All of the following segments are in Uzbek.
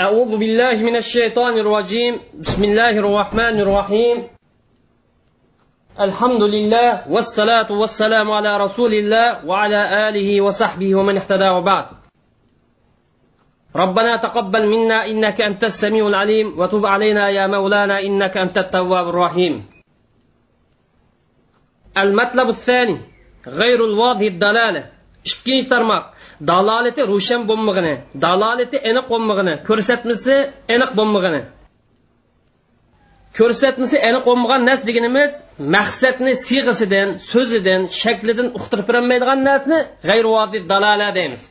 أعوذ بالله من الشيطان الرجيم. بسم الله الرحمن الرحيم. الحمد لله والصلاة والسلام على رسول الله وعلى آله وصحبه ومن اهتدى وبعد. ربنا تقبل منا إنك أنت السميع العليم وتب علينا يا مولانا إنك أنت التواب الرحيم. المطلب الثاني غير الواضح الدلالة. Ikkinchi tarmoq dalolati ro'shan bo'lmag'ini dalolati aniq bo'lmag'ini ko'rsatmasi aniq bo'lmag'ini. Ko'rsatmasi aniq bo'lmagan nas deganimiz maqsadni siyg'isidan so'zidan shaklidan uqtirib berolmaydigan narsni g'ayrivozi dalola deymiz.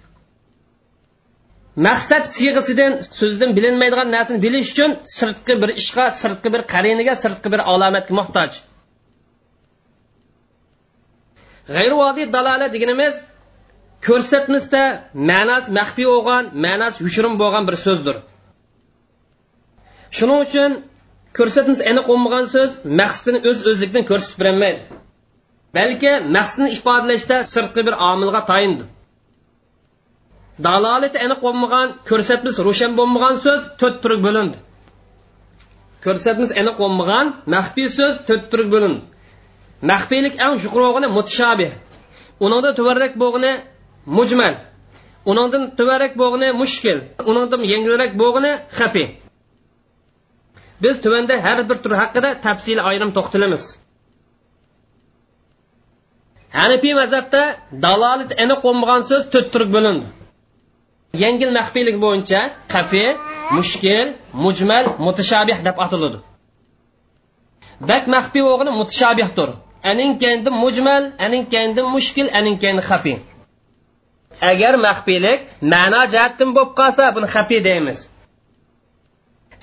Maqsad siyg'isidan so'zidan bilinmaydigan narsani bilish uchun sirtqi bir ishga sirtqi bir qariniga sirtqi bir alomatga muhtoj. G'ayrivozi dalola deganimiz ko'rsatmasda ma'nosi maxfiy bo'lgan ma'nosi yushirin bo'lgan bir so'zdir. Shuning uchun ko'rsatmasi aniq bo'lmagan so'z maqsadini o'z öz o'zlikdan ko'rsatib berolmaydi balki maqsadni ifodalashda sirtqi bir omilga tayindi dalolati aniq bo'lmagan ko'rsatmasi ro'shan bo'lmagan so'z to'rt turga bo'lindi ko'rsatmasi aniq bo'lmagan maxfiy so'z to'rt turga bo'lindi maxfiylik eng yuqori bo'lgani mutashabih uningda tuvarrak bo'lgani mujmal. Uningdan tuvarak bo'g'ini mushkil. Uningdan yengilroq bo'g'ini xafi. Biz tuvanda har bir tur haqida tafsil ayrim to'xtalamiz. Hanifiy mazhabda dalolat aniq bo'lmagan so'z to'rt turga bo'lindi. Yengil maxfiylik bo'yicha qafi mushkil mujmal mutashabih deb ataladi bak maxfiy o'g'ini mutashabihdir. Aning kendi mujmal aning kendi mushkil aning kendi xafiy agar maxfiylik ma'no jihatdan bo'lib qolsa buni xafiy deymiz.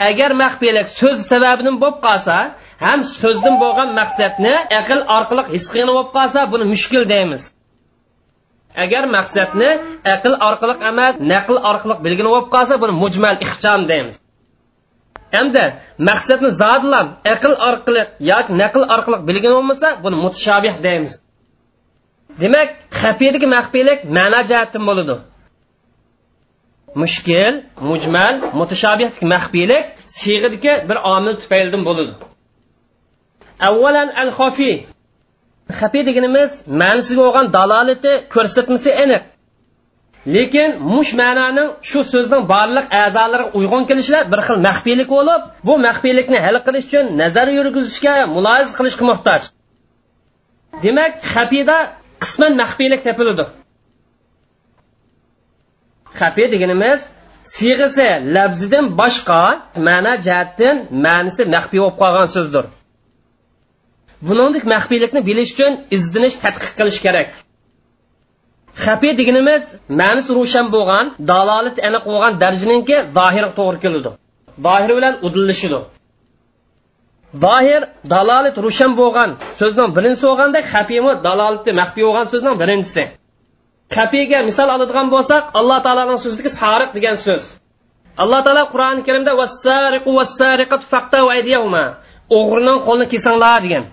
Agar maxfiylik so'z sababidan bo'lib qolsa ham so'zdan bo'lgan maqsadni aql orqali his qilgan bo'lib qolsa buni mushkil deymiz. Agar maqsadni aql orqali emas naql orqali bilgin bo'lib qolsa buni mujmal ixcham deymiz. Hamda maqsadni zodlam aql orqali yoki naql orqali bilgan bo'lmasa buni mutashabih deymiz. Demak xafiyadagi maxfiylik ma'no jihatdan bo'ladi. Mushkil mujmal mutashabihlik maxfiylik siyg'idagi bir omil tufaylidan bo'ladi. Avvalan al xofi xafiy deganimiz ma'nisiga bo'lgan dalolati ko'rsatmasi aniq. Lekin mush ma'noning shu so'zning barliq a'zolariga uyg'un kelishida bir xil maxfiylik bo'lib bu maxfiylikni hal qilish uchun nazar yurgizishga muloyiz qilishga muhtoj. Demak xafida qisman maxfiylik topiladi xafiy deganimiz siyg'isi lafzidan boshqa ma'na jihatdan ma'nisi maxfiy bo'lib qolgan so'zdir. Buningdek maxfiylikni bilish uchun izdinish tadqiq qilish kerak. Xafiy deganimiz ma'nisi ro'shan bo'lgan dalolat aniq bo'lgan darjaninki zohirga to'g'ri keladi. Zohir bilan udillishidi zohir dalolat rushan bo'lgan so'zning birinchisi bo'lganda xafiymi dalolati maxfiy bo'lgan so'zning birinchisi. Xafiyga misol oladigan bo'lsak alloh taoloning so'zidagi sariq degan so'z. Alloh taolo qur'oni karimda o'g'rining qo'lini kesinglar degan.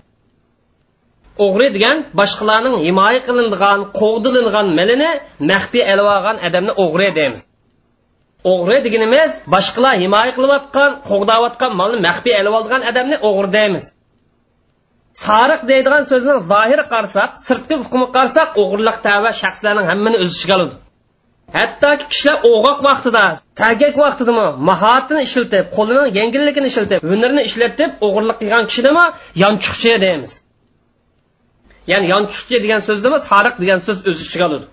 O'g'ri degan boshqalarning himoya qilingan qo'g'dilingan milini maxfiy olib olgan odamni o'g'ri deymiz. O'g'ri deganimiz boshqalar himoya qilayotgan qo'g'dayotgan molni maxfiy olib olgan odamni o'g'ri deymiz. Sariq deydigan so'zni zohir qarasak sirtqi hukmi qarasak o'g'irlik tava shaxslarning hammani o'z ichiga oladi hattoki kishilar o'g'oq vaqtida sagak vaqtidami mahoratini ishlatib qo'lining yengilligini ishlatib hunarni ishlatib o'g'irlik qilgan kishidami yonchuqchi deymiz. Ya'ni yonchuqchi degan so'zdami sariq degan so'z o'z ichiga oladi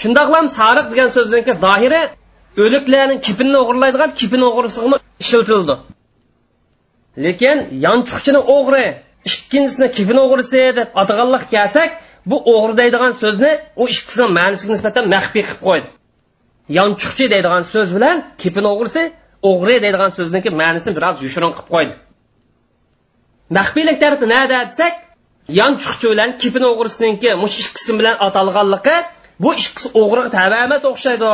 shundoqlam sariq degan so'zniki zohiri o'liklarning kipini o'g'irlaydigan kipin o'g'risiga ishlatildi. Lekin yonchuqchini o'g'ri ikkinchisini kipin o'g'risi deb ataganliq kelsak bu o'g'ri deydigan so'zni u ikkisini ma'nisiga nisbatan maxfiy qilib qo'ydi. Yonchuqchi deydigan so'z bilan kipin o'g'risi o'g'ri deydigan so'zniki ma'nisini biroz yushirin qilib qo'ydi. Maxfiylik tarafi nada desak yonchuqchi bilan kipin o'g'risiniki mush ikkisi bilan atalganligi bu ish o'g'riga tava emas o'xshaydi.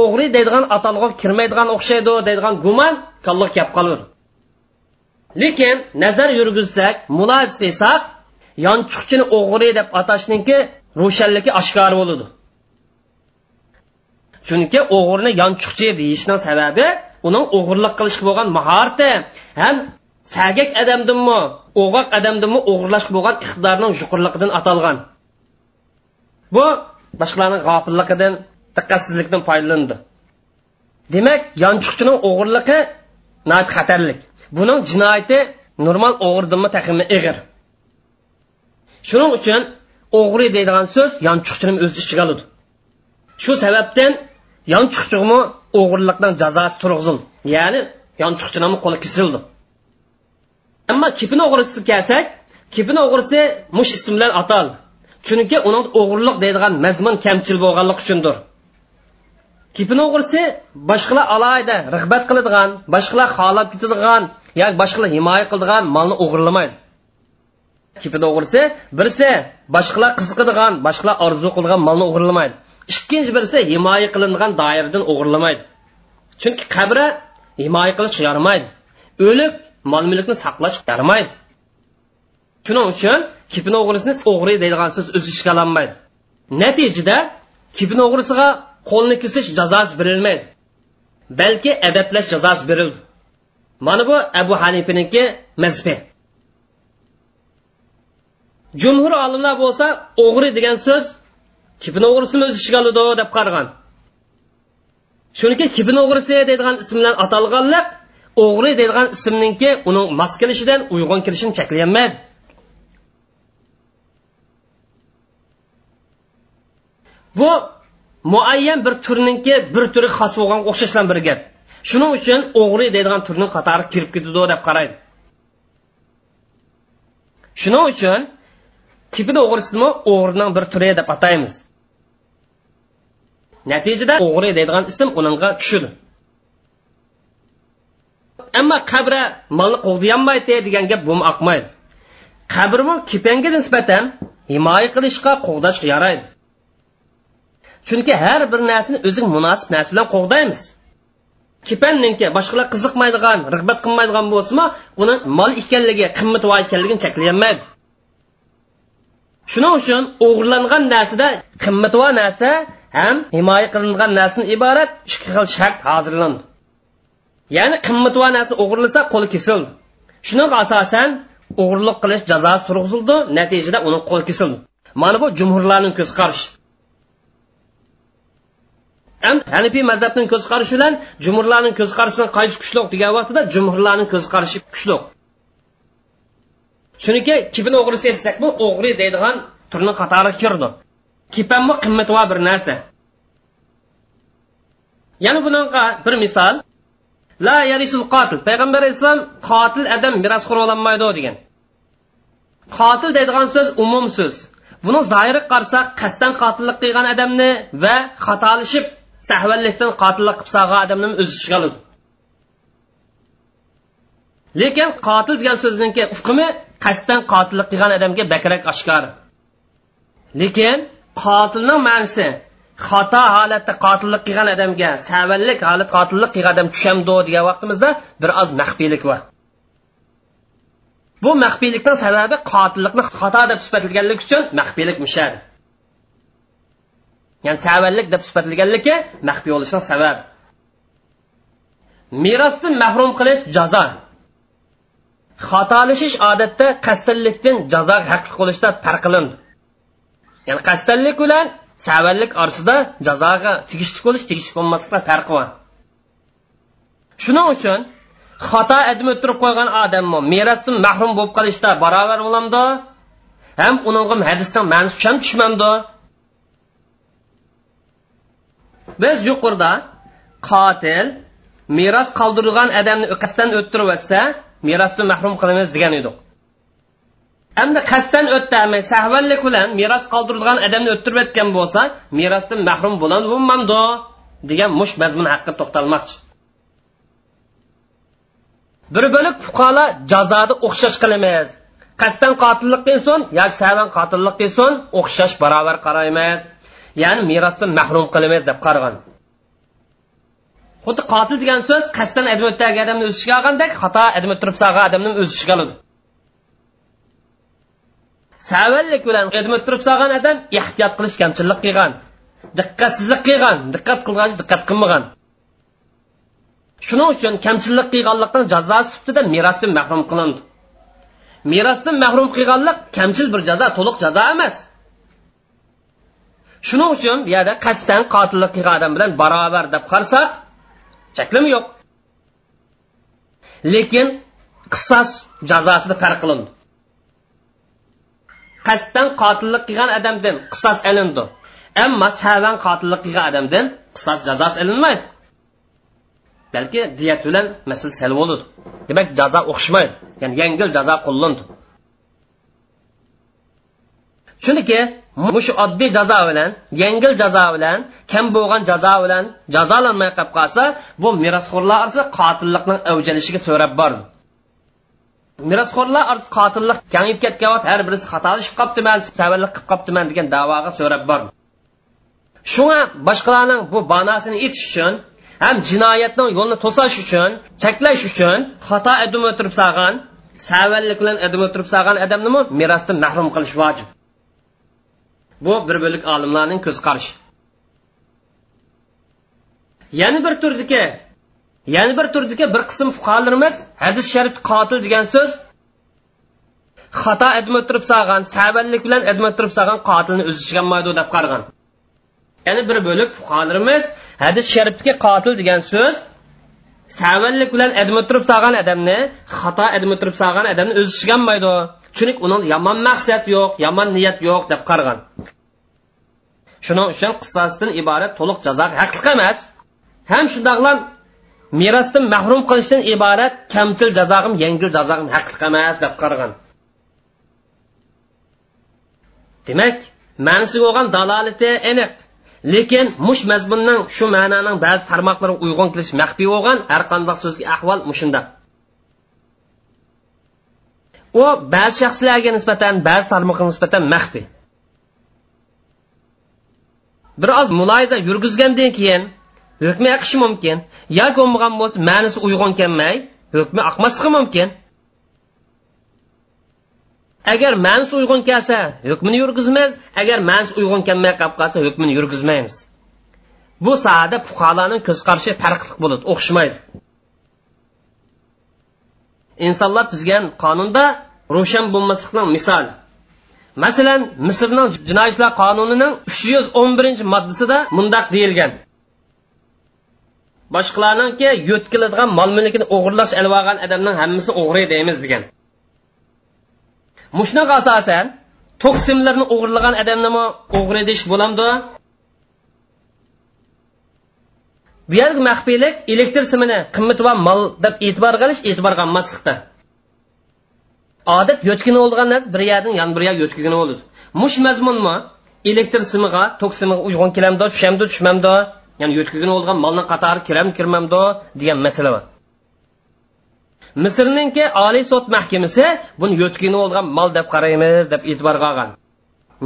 O'g'ri deydigan atalg'a kirmaydigan o'xshaydi deydigan gumon kalliq kelib qoladi lekin nazar yurgizsak muloz qilsak yonchuqchini o'g'ri deb atashniki ro'shanligi oshkor bo'ladi chunki o'g'rini yonchuqchi deyishning sababi uning o'g'irlik qilishga bo'lgan mahorati ham sagak odamdinmi o'g'oq odamdinmi o'g'irlashga bo'lgan iqtidorning yuqurligidan atalgan. Bu boshqalarning g'ofilligidan diqqatsizlikdan foydalandi. Demak yonchiqchining o'g'irligi xatarlik. Buning jinoyati normal o'g'irdanmi taxmi ig'ir. Shuning uchun o'g'ri deydigan so'z yonchiqchini o'z ichiga oladi shu sababdan yonchuqchimi o'g'irlikdan jazosi turg'izildi. Ya'ni yonchuqchini qo'li kesildi. Ammo kipin o'g'risi kelsak kipin o'g'risi mush ism bilan ataldi. Chunki uning o'g'irlik deydigan mazmun kamchil bo'lganligi uchundir. Kipini o'g'risi boshqalar alayda rag'bat qiladigan boshqalar xohlab ketadigan yoki boshqalar himoya qiladigan molni o'g'irlamaydi. Kipini o'g'risi birisi boshqalar qiziqadigan boshqalar orzu qilgan molni o'g'irlamaydi. Ikkinchi birisi himoya qilingan doiradan o'g'irlamaydi. Chunki qabra himoya qilish yaramaydi o'lik mol mulkni saqlash yaramaydi shuning uchun kipin o'g'risini o'g'ri deydigan so'z o'z ichiga ololmaydi natijada kipin o'g'risiga qo'lni kesish jazosi berilmaydi balki adablash jazosi berildi. Mana bu abu hanifiniki mazbi. Jumhur olimlar bo'lsa o'g'ri degan so'z kipin o'g'risini o'z ichiga oladi deb qaragan. Chunki kipin o'g'risi deydigan ism bilan atalganlik o'g'ri deydigan ismninki uning mos kelishidan uyg'un kelishini cheklayolmaydi. Bu muayyan bir turninki bir turi xos bo'lgan o'xshash bir gap. Shuning uchun o'g'ri deydigan turning qatori kirib ketadi deb qaraydi. Shuning uchun tipini o'g'risini o'g'rining bir turi deb ataymiz. Natijada o'g'ri deydigan ism uningga tushadi ammo qabra molni qo'g'diyolmaydi degan gap bu oqmaydi qabrmi kipanga nisbatan himoya qilishga qo'g'dashga yaraydi. Chunki har bir narsani o'ziga munosib narsa bilan qo'g'daymiz. Kepanninki boshqalar qiziqmaydigan rag'bat qilmaydigan bo'lsimi uni mol ekanligi qimmatvo ekanligini cheklayolmaydi shuning uchun o'g'irlangan narsada qimmatvo narsa ham himoya qilingan narsadan iborat ikki xil shart hozirlandi. Ya'ni qimmatvo narsa o'g'irlasa qo'li kesildi shuning asosan o'g'irlik qilish jazosi turg'izildi natijada uni qo'li kesildi. Mana bu jumhurlarning ko'z qarashi ham hanifiy mazhabning ko'z qarashi bilan jumhurlarning ko'z qarashidan qaysi kuchliq degan vaqtida jumhurlarning ko'z qarashi kuchliq chunki kipin o'g'risi desak bu o'g'ri deydigan turni qatori kirdi. Kipanmi qimmatvo bir narsa. Yana bunaqa bir misol. La yarisul qotil. Payg'ambar alayhissalom qotil odam merosxo'r bo'lolmaydi degan. Qotil deydigan so'z umum so'z buni zoiri qarasak qasddan qotillik qilgan odamni va xatolashib sahvallikdan qotillik qilib solgan odamni o'z ichiga oladi lekin qotil degan so'zniki hukmi qasddan qotillik qilgan odamga bakrak oshkor. Lekin qotilning ma'nosi xato holatda qotillik qilgan odamga savallik holat qotillik qilgan odam tushamdi degan vaqtimizda bir oz maxfiylik bor. Bu maxfiylikning sababi qotillikni xato deb sifatlaganlik uchun maxfiylik mushadi ya'ni savallik deb sifatlaganligi maxfiy bo'lishning sabab. Merosdan mahrum qilish jazo. Xatolashish odatda qasdillikdan jazo haqli bo'lishda farq ya'ni qasdillik bilan savallik orasida jazoga tegishli bo'lish tegishli bo'lmaslikda farqi bor. Shuning uchun xato adm o'tirib qo'ygan odammi merosdan mahrum bo'lib qolishda barobar bo'lamdi? Ham unga hadisdan ma'nosi ham tushmamdi? Biz yuqorida qotil meros qoldirgan odamni qasddan o'ttirib yotsa merosdan mahrum qilamiz degan edik. Endi qasddan o'tdami sahvallik bilan meros qoldirilgan odamni o'ttirib o'tgan bo'lsa merosdan mahrum bo'ladi degan mush mazmun haqida to'xtalmoqchi. Bir bo'lik fuqaro jazoni o'xshash qilamiz. Qasddan qotillik qilsin yoki savan qotillik qilsin o'xshash barobar qaraymiz. Ya'ni merosdan mahrum qilamiz deb qaragan xuddi qotil degan so'z qasddan adam odamni o'z ishiga olgandek xato adam o'ttirib solgan odamni o'z ishiga oladi. Savallik bilan adam turib solgan odam ehtiyot qilish kamchilik qilgan diqqatsizlik qilgan diqqat qilgan diqqat qilmagan. Shuning uchun kamchilik qilganlikning jazosi sifatida merosdan mahrum qilindi. Merosdan mahrum qilganlik kamchil bir jazo to'liq jazo emas. Shuning uchun bu yerda qasddan qotillik qilgan odam bilan barobar deb qarasak cheklimi yo'q lekin qisos jazosida farq qilindi qasddan qotillik qilgan odamdan qisos ilindi ammo savan qotillik qilgan odamdan qisos jazosi ilinmaydi balki diyat bilan masala sal bo'ladi demak jazo o'xshamaydi ya'ni yengil jazo qo'llandi chunki mushu oddiy jazo bilan yengil jazo bilan kam bo'lgan jazo bilan jazolanmay qolib qolsa bu merosxo'rlar orasida qotillikning avjalishiga so'rab bordi merosxo'rlar orasida qotillik kengayib ketgan har birisi xatolashib qolibdiman savallik qilib qolibdiman degan davoga so'rab bordi shunga boshqalarning bu banosini etish uchun ham jinoyatning yo'lini to'sash uchun cheklash uchun xato adim o'tirib salgan savallik bilan adim o'tirib salgan odamni merosdan mahrum qilish vojib. Bu bir birlik olimlarning ko'z qarashi yana bir turdiki yana bir turdiki bir qism fuqarolarimiz hadis sharif qotil degan so'z xato adim o'tirib salgan savallik bilan adim o'tirib salgan qotilni o'zi chiqolmaydi deb qaragan yana bir bo'lib fuqarolarimiz hadis sharifdagi qotil degan so'z savallik bilan admi turib solgan odamni xato admi turib solgan odamni o'zi ishganmaydi chunki uning yomon maqsad yo'q yomon niyat yo'q deb qaragan shuning uchun qissasidan iborat to'liq jazo haqliq emas. Ham shundoqlam merosdan mahrum qilishdan iborat kamtil jazog'im yengil jazog'im haqliq emas deb qaragan demak ma'nisiga bo'lgan dalolati aniq. Lekin mush mazmunning shu ma'noning ba'zi tarmoqlariga uyg'un kelish maxfiy bo'lgan har qanday so'zga ahvol mushundaq u ba'zi shaxslarga nisbatan ba'zi tarmoqqa nisbatan maxfiy biroz muloyiza yurgizgandan keyin hukmi aqishi mumkin yoki bo'lmagan bo'lsa ma'nisi uyg'un kelmay hukmi aqmasligi mumkin. Agar ma'nisi uyg'un kelsa hukmini yurgizmaymiz agar ma'nisi uyg'un kelmay qolib qolsa hukmini yurgizmaymiz. Bu sohada fuqarolarning ko'z qarashi farqli bo'ladi o'xshamaydi. Insonlar tuzgan qonunda ro'shan bo'lmaslikning misoli masalan misrning jinoiy ishlar qonunining uch yuz o'n birinchi moddasida mundoq deyilgan. Boshqalarninki yo'tkiladigan mol mulkini o'g'irlash ilib olgan odamning hammasini o'g'ri deymiz degan. Mushnaqa asosan to'qsimlarni o'g'irlagan odamnimi o'g'ri deyish bo'lamdi. Bu yergi maxfiylik elektr simini qimmatbaho mol deb e'tibor qilish e'tiborga qilmaslikda odat yo'tkini bo'lgan narsa bir yerdan yan bir yer yo'tkigini bo'ladi mush mazmunmi? Elektr simiga tok simiga uyg'un kelamdi tushamdi tushmamdi ya'ni yo'tkigini bo'lgan molni qatori kiramdi kirmamdi degan masala bor. Misrninki oliy sud mahkamasi buni yo'tkini bo'lgan mol deb qaraymiz deb e'tiborga olgan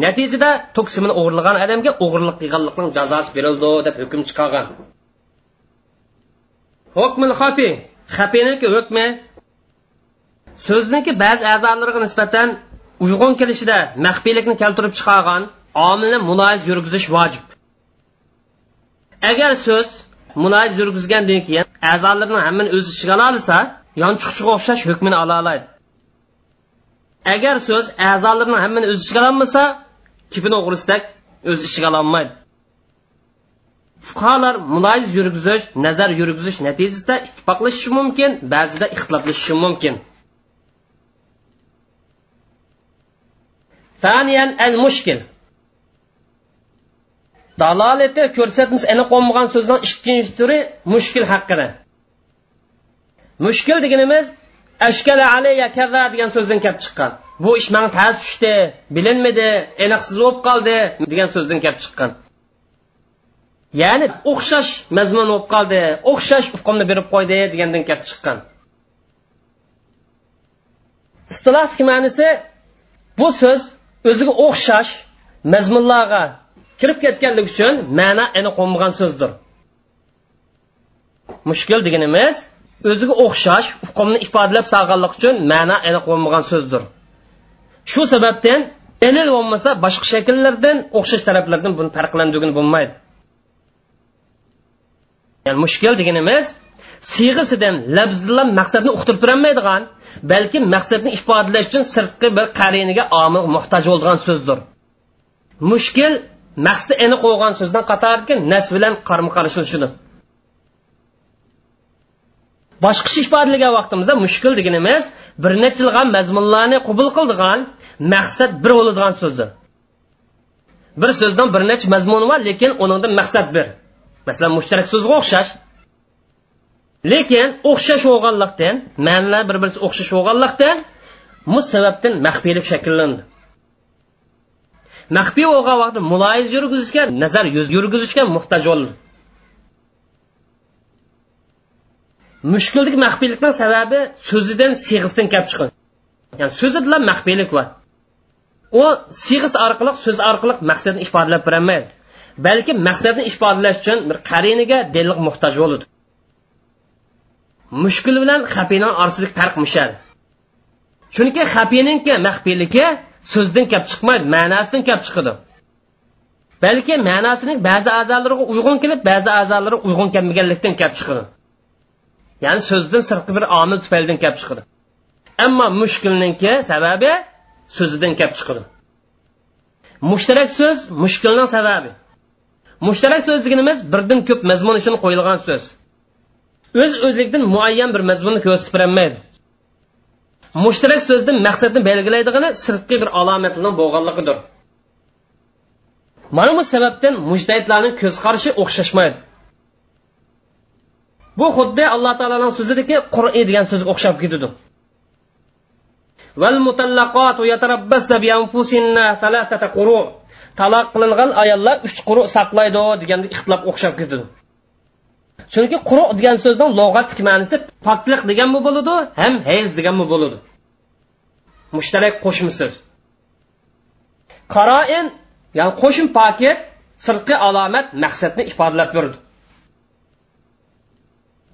natijada tok simini o'g'irlagan odamga o'g'irlik qilganlikning jazosi berildi deb hukm chiqargan. Hukmil xafi xafiniki hukmi so'zniki ba'zi a'zolariga nisbatan uyg'un kelishida maxfiylikni keltirib chiqargan omilni muloyiz yurgizish vojib. Agar so'z muloyiz yurgizgandan keyin a'zolarni hammani o'z ichiga olsa yonchiqchiga o'xshash hukmini ola oladi. Agar so'z a'zolarni hammani o'z ichiga olmasa kipini o'g'risidek o'z ichiga ololmaydi fuqarolar muloyiz yurgizish nazar yurgizish natijasida ittifoqlashishi mumkin ba'zida ixtiloflashishi mumkin. ثانيا المشكل dalolati ko'rsatmasi aniq bo'lmagan so'zning ikkinchi turi mushkil haqida mushkil deganimiz ashkala alayya kaza degan so'zdan kelib chiqqan bu ish manga taz tushdi bilinmadi aniqsiz bo'lib qoldi degan so'zdan kelib chiqqan ya'ni o'xshash mazmun bo'lib qoldi o'xshash uqumni berib qo'ydi degandan kelib chiqqan istilohik ma'nisi bu so'z o'ziga o'xshash mazmunlarga kirib ketganligi uchun ma'no aniq bo'lmagan so'zdir. Mushkil deganimiz o'ziga o'xshash uqumni ifodalab solganlik uchun ma'no aniq bo'lmagan so'zdir. Shu sababdan dalil bo'lmasa boshqa shakllardan o'xshash taraflardan buni farqlantirgani bo'lmaydi. Ya'ni mushkul deganimiz siyg'isidan labzdan maqsadni uqtirib turolmaydigan balki maqsadni ifodalash uchun sirtqi bir qariniga omil muhtoj bo'lgan so'zdir. Mushkil maqsadi aniq bo'lgan so'zdan qatorki nas bilan qarama qarshilishidir boshqacha ifodalagan vaqtimizda mushkil deganimiz bir nechilg'an mazmunlarni qabul qildigan maqsad bir bo'ladigan so'zdir. Bir so'zdan bir necha mazmun bor lekin uningda maqsad bir. Masalan mushtarak so'zga o'xshash. Lekin o'xshash bo'lganlikdan ma'nilar bir biriga o'xshash bo'lganlikdan bu sababdan maxfiylik shakllandi. Maxfiy bo'lgan vaqtda muloyiz yurgizishga nazar yurgizishga muhtoj bo'ldi. Mushkullik maxfiylikning sababi so'zidan sig'izdan kelib chiqqan ya'ni so'zi bilan maxfiylik bor. U sig'iz orqali so'z orqali maqsadni ifodalab berolmaydi balki maqsadni ifodalash uchun bir qariniga delliq muhtoj bo'ladi. Mushkul bilan xafiyning orasidagi farq mushar. Chunki xafiyninki maxfiyligi so'zdan kelib chiqmaydi ma'nosidan kelib chiqadi. Balki ma'nosining ba'zi a'zolariga uyg'un kelib ba'zi a'zolari uyg'un kelmaganlikdan kelib chiqadi. Ya'ni so'zdan sirtqi bir omil tufaylidan kelib chiqadi. Ammo mushkulninki sababi so'zidan kelib chiqadi. Mushtarak so'z mushkulning sababi. Mushtarak so'z deganimiz birdan ko'p mazmun uchun qo'yilgan so'z. O'z o'zlikdan muayyan bir mazmunni ko'rsatib berolmaydi mushtarak so'zdan maqsadni belgilaydigani sirtqi bir alomatlarning bo'lganligidir. Mana bu sababdan mujtahidlarning ko'z qarashi o'xshashmaydi. Bu xuddi alloh taoloning so'zidagi qur'iy degan so'zga o'xshab ketadi. Taloq qilingan ayollar uch quru saqlaydi deganda ixtilof o'xshab ketadi. Chunki quruq degan so'zni lug'atlik ma'nosi poklik deganmi bo'ladi ham hayz deganmi bo'ladi. Mushtarak qo'shma so'z qaroin ya'ni qo'shim paket sirtqi alomat maqsadni ifodalab berdi.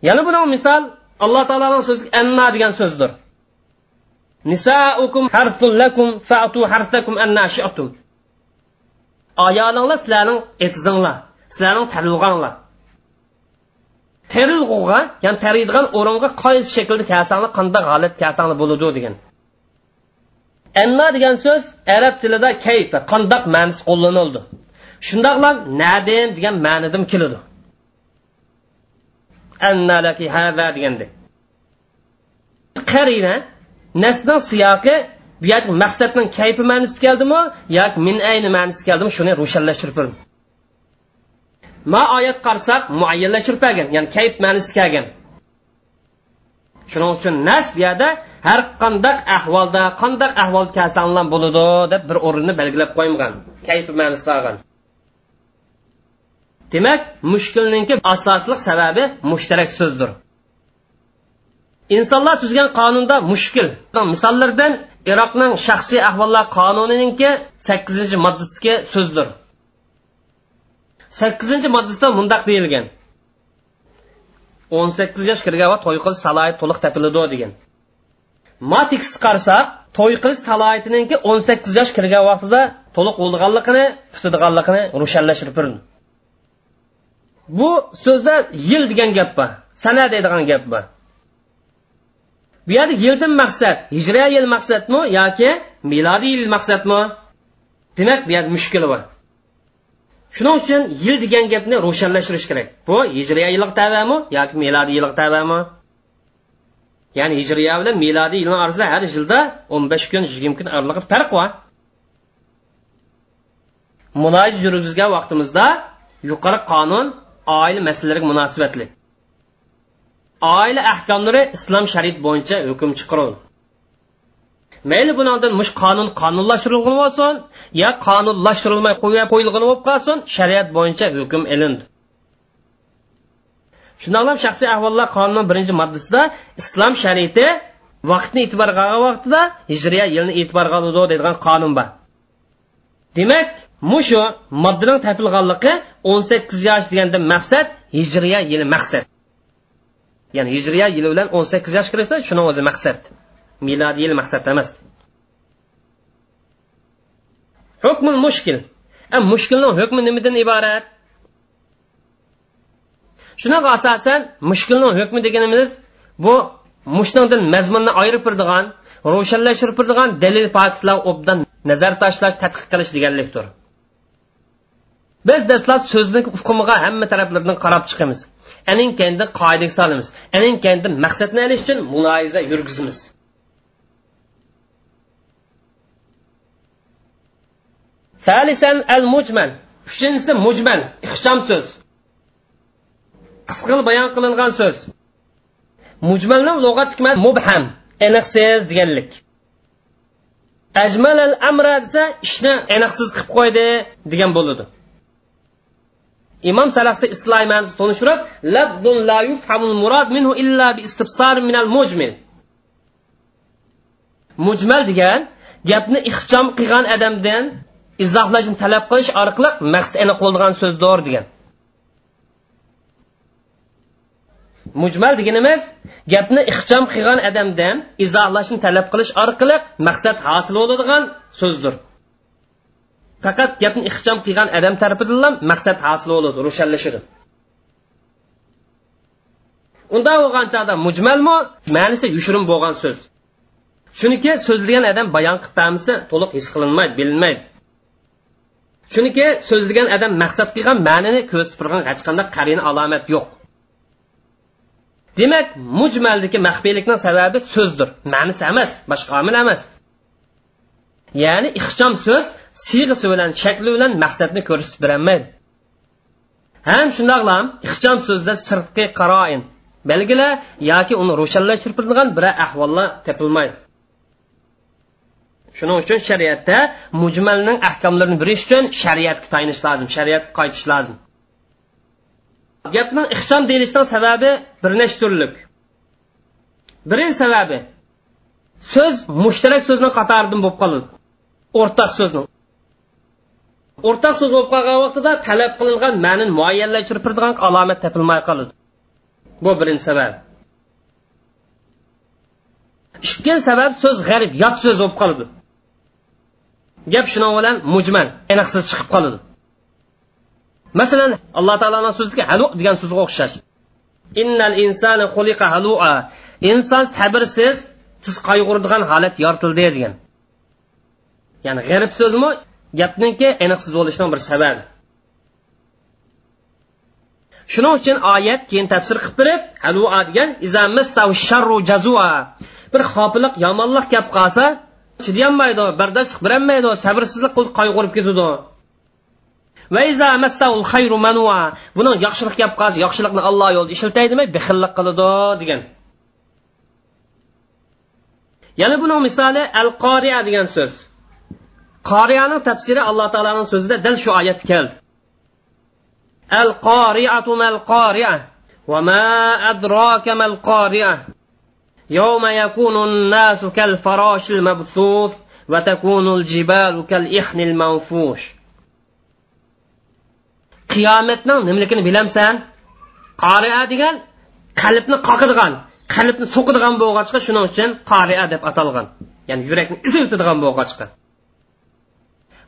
Yana buni misol alloh taoloning so'zi anna degan so'zdir. Nisaukum harfun lakum fa'tu harfakum anna shi'tum. Ayolinglar sizlarning etizinglar sizlarning tarilg'anglar terilg'uga ya'ni tariydigan o'ringa qaysi shaklda kasanglar qanday holat kasanglar bo'ladi degan. Anna degan so'z arab tilida kayfa qandoq ma'nosi qo'llanildi? Shundoqla nadin degan ma'nidan keladi. Anna laki hada degandek. Qarina nasning siyoqi bu yerda maqsadning kayfi ma'nosi keldimi yoki min ayni ma'nosi keldimi shuni ro'shanlashtirib ma oyat qarasak muayyanlashtirib ya'ni kayf ma'nosi kelgan shuning uchun nas bu yerda har qandaq ahvolda qandaq ahvol kasanglar bo'ladi deb bir o'rinni belgilab qo'ymagan kayf ma'nosi olgan demak mushkulninki asosliq sababi mushtarak so'zdir. Insonlar tuzgan qonunda mushkul. Misollardan iroqning shaxsiy ahvollar qonunininki sakkizinchi moddasiga so'zdir. Sakkizinchi moddasida mundoq deyilgan. o'n sakkiz yosh kirgan va to'y qilish salohiyati to'liq topiladi degan. Matiks qarasak to'y qilish salohiyatininki o'n sakkiz yosh kirgan vaqtida to'liq bo'lganligini tutadiganligini ro'shanlashtirib turdi bu so'zda yil degan gap bor sana deydigan gap bor. Bu yerda yildan maqsad hijriya yil maqsadmi yoki milodiy yil maqsadmi? Demak bu yerda mushkul bor. Shuning uchun yil degan gapni ro'shanlashtirish kerak. Bu hijriya yillik tabami yoki milodiy yillik tabami ya'ni hijriya bilan milodiy yilni orasida har yilda o'n besh kun yigirma kun oralig'i farq bor muloyiz yurgizgan vaqtimizda yuqori qonun oila masalalariga munosabatli. Oila ahkomlari islom shariat bo'yicha hukm chiqarildi mayli bundan mush qonun qonunlashtirilgan bo'lsin yo qonunlashtirilmay qo'yib qo'yilgan bo'lib qolsin shariat bo'yicha hukm ilindi. Shundoqlam shaxsiy ahvollar qonuni birinchi moddasida islom shariati vaqtni e'tiborga olgan vaqtida hijriya yilni e'tiborga oladi deydigan qonun bor. Demak mushu moddaning topilganligi o'n sakkiz yosh deganda maqsad hijriya yili maqsad. Ya'ni hijriya yili bilan o'n sakkiz yosh kirsa shuni o'zi maqsad. Milodiy yil maqsad emas. Hukmul mushkil. Mushkilning hukmi nimadan iborat? Shunaqa asosan mushkilning hukmi deganimiz bu mushningdan mazmunni ayirib turadigan ro'shanlashtirib turadigan dalil faktlar obdan nazar tashlash tadqiq qilish deganlikdir. Biz dastlab so'zning hukmiga hamma taraflardan qarab chiqamiz. Aning kendi qoidaga solamiz. Aning kendi maqsadni olish uchun muloyiza yurgizamiz. Salisan al mujmal uchinchisi mujmal ixcham so'z qisqa bayon qilingan so'z. Mujmalni lug'at mubham aniqsiz deganlik. Ajmal al amra desa ishni aniqsiz qilib qo'ydi degan bo'ladi imom salaxsi isloy ma'nosi tunishtirib labdun la yufhamul murad minhu illa bi istifsar min al mujmil mujmal degan gapni ixcham qilgan odamdan izohlashni talab qilish orqali maqsad aniq bo'lgan so'zdir degan. Mujmal deganimiz gapni ixcham qilgan odamdan izohlashni talab qilish orqali maqsad hosil bo'ladigan so'zdir. Faqat gapni ixcham qilgan odam tarafidan maqsad hosil bo'ladi ro'shanlashadi unda bo'lgan chog'da mujmalmi? Ma'nisi yushirin bo'lgan so'z. Chunki so'zlagan odam bayon qiltamisi to'liq his qilinmaydi bilinmaydi. Chunki so'zlagan odam maqsad qilgan ma'nini ko'rsatib turgan hech qanday qarina alomat yo'q. Demak mujmaldagi maxfiylikning sababi so'zdir ma'nisi emas boshqa omil emas. Ya'ni ixcham so'z siyg'isi bilan shakli bilan maqsadni ko'rsatib berolmaydi. Ham shundoqlam ixcham so'zda sirtqi qaroin belgilar yoki uni ro'shanlashtirib turadigan biror ahvollar topilmaydi. Shuning uchun shariatda mujmalning ahkomlarini bilish uchun shariatga tayinish lozim shariatga qaytish lozim. Gapni ixcham deyilishining sababi bir nechta turlik. Birinchi sababi so'z mushtarak so'zni qatoridan bo'lib qoladi o'rtaq so'zni o'rtaq so'z bo'lib qolgan vaqtida talab qilingan ma'nini muayyanlashtirib turadigan alomat topilmay qoladi bu birinchi sabab. Ikkinchi sabab so'z g'arib yot so'z bo'lib qoladi gap shuning bilan mujmal aniqsiz chiqib qoladi. Masalan alloh taoloni so'ziga halu degan so'zga o'xshash. Innal insani xuliqa halua. Inson sabrsiz tiz qayg'uradigan holat yoritildi degan. Ya'ni g'arib so'zmi gapninki aniqsiz bo'lishining bir sababi. Shuning uchun oyat keyin tafsir qilib berib halua degan jazua. Bir xopiliq yomonlik gap qolsa chidayolmaydi bardoshlik berolmaydi sabrsizlik qilib qayg'urib ketadi buni yaxshilik gap qilsa yaxshilikni alloh yo'lida ishlatay demay qiladi degan. Yana buni misoli al qoriya degan so'z. Qoriyaning tafsiri alloh taoloning so'zida dal shu oyat keldi. Al qoriatu mal qoriya va ma adraka mal qoriya يوم يكون الناس كالفراش المبثوث وتكون الجبال كالإحن المنفوش qiyomatning nimaligini bilamsan qoria degan qalbni qoqadigan qalbni so'qadigan bo'lg'achqa shuning uchun qoria deb atalgan ya'ni yurakni iziltadigan bo'lg'achqa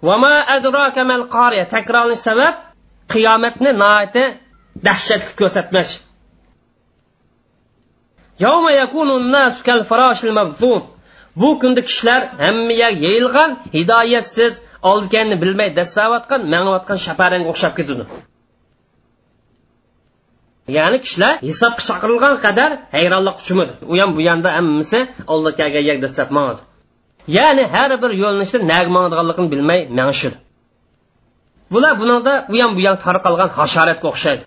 vama adraka mal qoria takrorlash sabab qiyomatni noati dahshatli ko'rsatmash bu kunda kishilar hammaga yeyilgan hidoyatsiz oldiganni bilmay dassayotgan mangayotgan shaparanga o'xshab ketadi ya'ni kishilar hisobga chaqirilgan qadar hayronlik uchumidi. U ham bu yonda hammasi oldikaga dasab mangadi ya'ni har bir yo'linishda naga mangadiganligini bilmay mangishidi bular bunida u ham bu yon tarqalgan hasharatga o'xshaydi.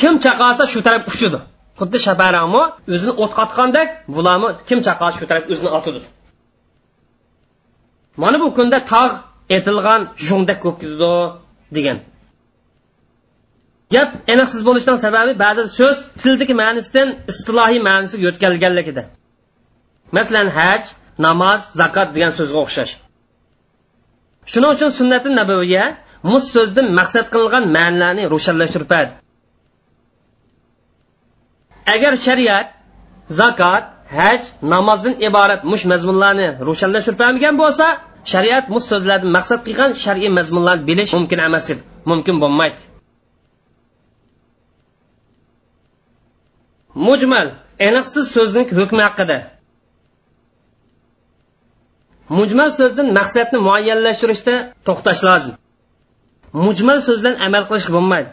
Kim chaqalsa shu taraf uchidi xuddi shabarami o'zini o't qotgandek bularmi kim chaqasi shu taraf o'zini otidi mana bu kunda tog' etilgan jungdek bo'lib ketadi degan. Gap aniqsiz bo'lishidan sababi ba'zi so'z tildagi ma'nisidan istilohiy ma'nisiga yo'tkalganligida masalan haj namoz zakot degan so'zga o'xshash. Shuning uchun sunnati nabaviya mus so'zdan maqsad qilingan ma'nolarni ro'shanlashtirib agar shariat zakot haj namozdan iborat mush mazmunlarni ro'shanlashtirib bo'lsa shariat bu so'zlarni maqsad qilgan shar'iy mazmunlarni bilish mumkin emas edi. Mumkin bo'lmaydi. Mujmal aniqsiz so'zning hukmi haqida. Mujmal so'zdan maqsadni muayyanlashtirishda to'xtash lozim. Mujmal so'zdan amal qilish bo'lmaydi.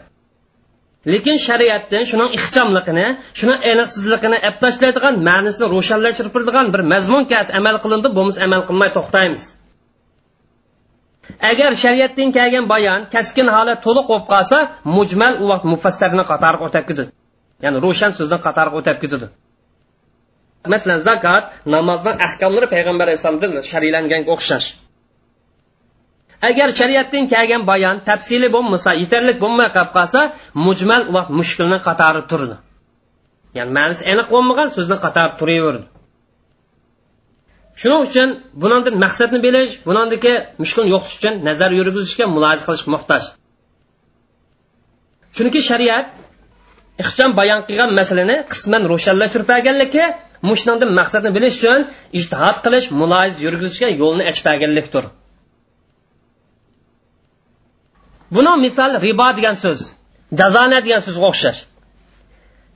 Lekin shariatdan shuning ixchamligini shuni aniqsizligini ap tashlaydigan ma'nisini ro'shanlashtiradigan bir mazmun kas amal qilindi bo'lmasa amal qilmay to'xtaymiz. Agar shariatdan kelgan bayon kaskin holat to'liq bo'lib qolsa mujmal u vaqt mufassarni qatoriga o'tib ketadi. Ya'ni ro'shan so'zdan qatoriga o'tib ketadi. Masalan zakot namozning ahkomlari payg'ambar alayhissalomdan shariylanganga o'xshash. Agar shariatdan kelgan bayon tafsili bo'lmasa yetarli bo'lmay qolib qolsa mujmal va mushkulni qatori turdi. Ya'ni ma'nisi aniq bo'lmagan so'zni qatori turaverdi. Shuning uchun bundan maqsadni bilish bunandiki mushkulni yo'qish uchun nazar yurgizishga mulohaza qilish muhtoj. Chunki shariat ixcham bayon qilgan masalani qisman ro'shanlashtirib mushnandi maqsadni bilish uchun ijtihod qilish muloyiz yurgizishga yo'lni ochib buni misol ribo degan so'z jazona degan so'zga o'xshash.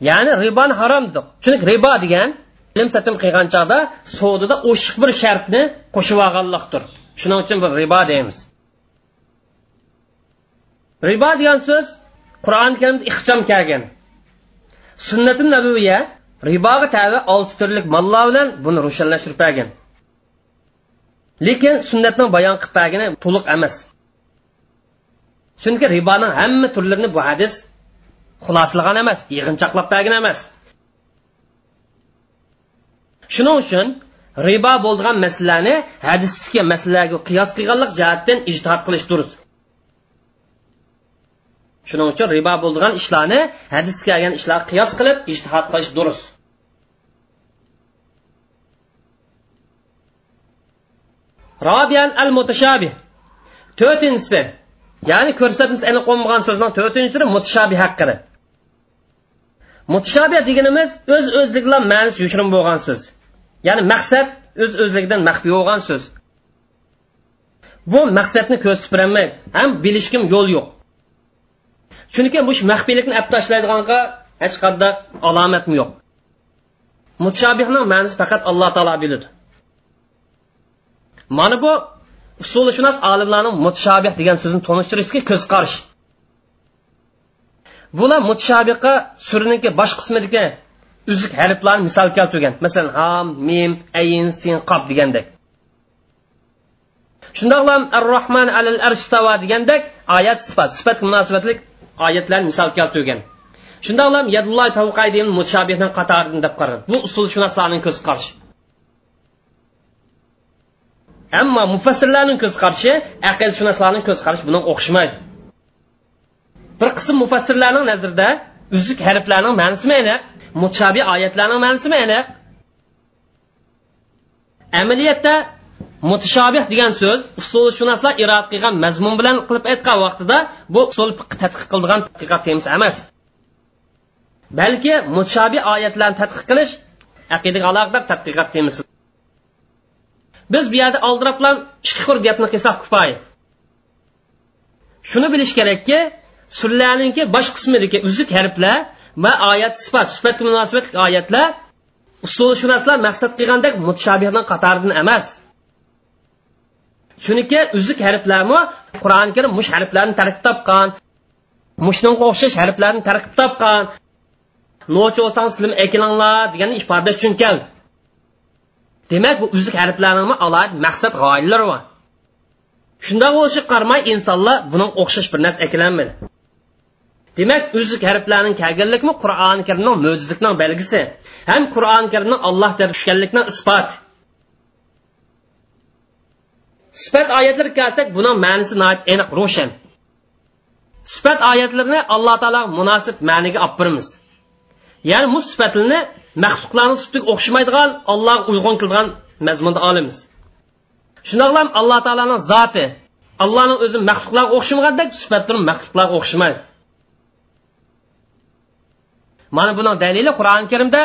Ya'ni riboni harom dedik. Chunki ribo degan ilm satim qilgan chog'da savdoda o'shiq bir shartni qo'shib olganlikdir. Shuning uchun biz ribo deymiz. Ribo degan so'z qur'oni karimda ixcham kelgan. Sunnati nabiviya riboga tabi olti turlik mollar bilan buni rushanlashtirib bergan. Lekin sunnatni bayon qilib bergani to'liq emas. Chunki riboning hamma turlarini bu hadis xulosalagan emas yig'inchoqlab bergan emas. Shuning uchun ribo bo'lgan masalalarni hadisdagi masalalarga qiyos qilganlik jihatdan ijtihod qilish durust. Shuning uchun ribo bo'lgan ishlarni hadisga kelgan ishlar qiyos qilib ijtihod qilish durust. Robiyan al mutashabih to'rtinchisi ya'ni ko'rsatmiz aniq bo'lmagan so'zning to'rtinchisi mutashabih haqida mutashabih deganimiz o'z o'zligidan ma'nisi yoshirin bo'lgan so'z. Ya'ni maqsad o'z o'zligidan maxfiy bo'lgan so'z. Bu maqsadni ko'rsatib berolmaydi ham bilishkim yo'l yo'q. Chunki bu maxfiylikni olib tashlaydiganga hech qanday alomatmi yo'q. Mutashabihni ma'nisi faqat alloh taolo biladi mana bu usulishunos olimlarning mutashabih degan so'zni tanishtirishga ko'z qarash bular mutashabihga suriniki bosh qismidagi uzuk harflarni misol keltirgan. Masalan ham mim ayin sin qop degandek. Shundoqlam ar rohman alal arshstava degandek oyat sifat sifat munosabatlik oyatlarni misol keltirgan. Shundoqlam yadulloh tavqaydin mutashabihning qatoridan deb qaradi bu usulshunoslarning ko'z qarashi ammo mufassirlarning ko'z qarashi aqlshunoslarning ko'z qarashi bunga o'xshamaydi. Bir qism mufassirlarning nazarida uzuk harflarning ma'nosimi aniq mutashabi oyatlarning ma'nosimi aniq amaliyotda mutashabih degan so'z usulshunoslar irod qilgan mazmun bilan qilib aytgan vaqtida bu usul tadqiq qiladigan tadqiqot emas. Balki mutashabi oyatlarni tadqiq qilish aqidaga aloqador tadqiqot temasi biz bu yerda oldirablam ikki gapni qilsak kifoya shuni bilish kerakki surlarninki bosh qismidagi uzuk harflar va oyat sifat sifatga munosabatli oyatlar usulshunoslar maqsad qilgandek mutashabihning qatoridan emas. Chunki uzuk harflarmi qur'oni karim mush harflarni tarkib topgan mushunga o'xshash harflarni tarkib topgan. Nochi bo'lsang sizlar ekilanglar deganni ifodalash uchun keldi. Demak bu uzuk harflarning alohida maqsad g'oyalari bor shundoq bo'lishiga qaramay insonlar buning o'xshash bir narsa eklanmadi demak uzuk harflarning kelganlikmi qur'oni karimning mo'jizlikning belgisi. Ham qur'oni karimning alloh deb tushganlikni isbot sifat oyatlarga kelsak buni ma'nisi aniq ro'shan. Sifat oyatlarini alloh taolo munosib ma'niga olib boramiz. Ya'ni bu sifatlarni maxluqlarning sifatiga o'xshamaydigan allohga uyg'un qilgan mazmunda olamiz shundoqlam alloh taoloning zoti allohning o'zi maxluqlarga o'xshamagandek sifatlari maxluqlarga o'xshamaydi mana buning dalili qur'oni karimda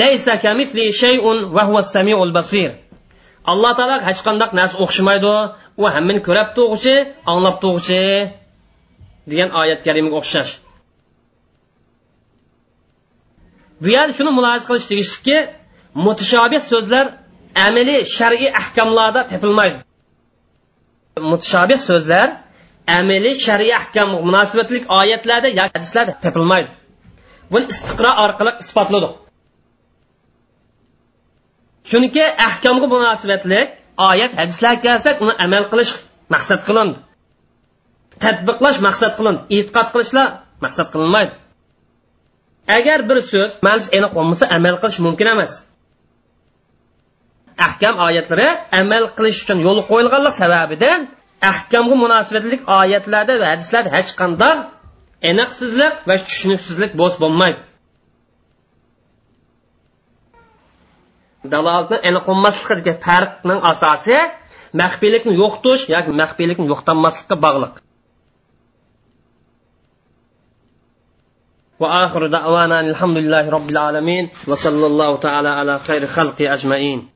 laysa kamithli shay'un va huva samiul basir. Alloh taolo hech qanday narsa o'xshamaydi u hammani ko'rab tug'uchi anglab tug'uchi degan oyat karimaga o'xshash bu yerda shuni mulohaza qilish tegishliki mutashobih so'zlar amaliy shar'iy ahkamlarda topilmaydi mutashobih so'zlar amaliy shar'iy ahkam munosabatli oyatlarda yoki hadislarda topilmaydi buni istiqro orqali isbotladik. Chunki ahkomga munosabatli oyat hadislar kelsak uni amal qilish maqsad qilindi. Tadbiqlash maqsad qilindi. E'tiqod qilishlar maqsad qilinmaydi. Agar bir so'z ma'nosi aniq bo'lmasa amal qilish mumkin emas. Ahkam oyatlari amal qilish uchun yo'l qo'yilganlik sababidan ahkamga munosabatli oyatlarda va hadislarda hech qanday aniqsizlik va tushuniksizlik bo'z bo'lmaydi. Dalolatni aniq bo'lmaslikdagi farqning asosi maxfiylikni yo'qotish yoki maxfiylikni yo'qotmaslikqa bog'liq. وآخر دعوانا الحمد لله رب العالمين وصلى الله تعالى على خير خلق أجمعين.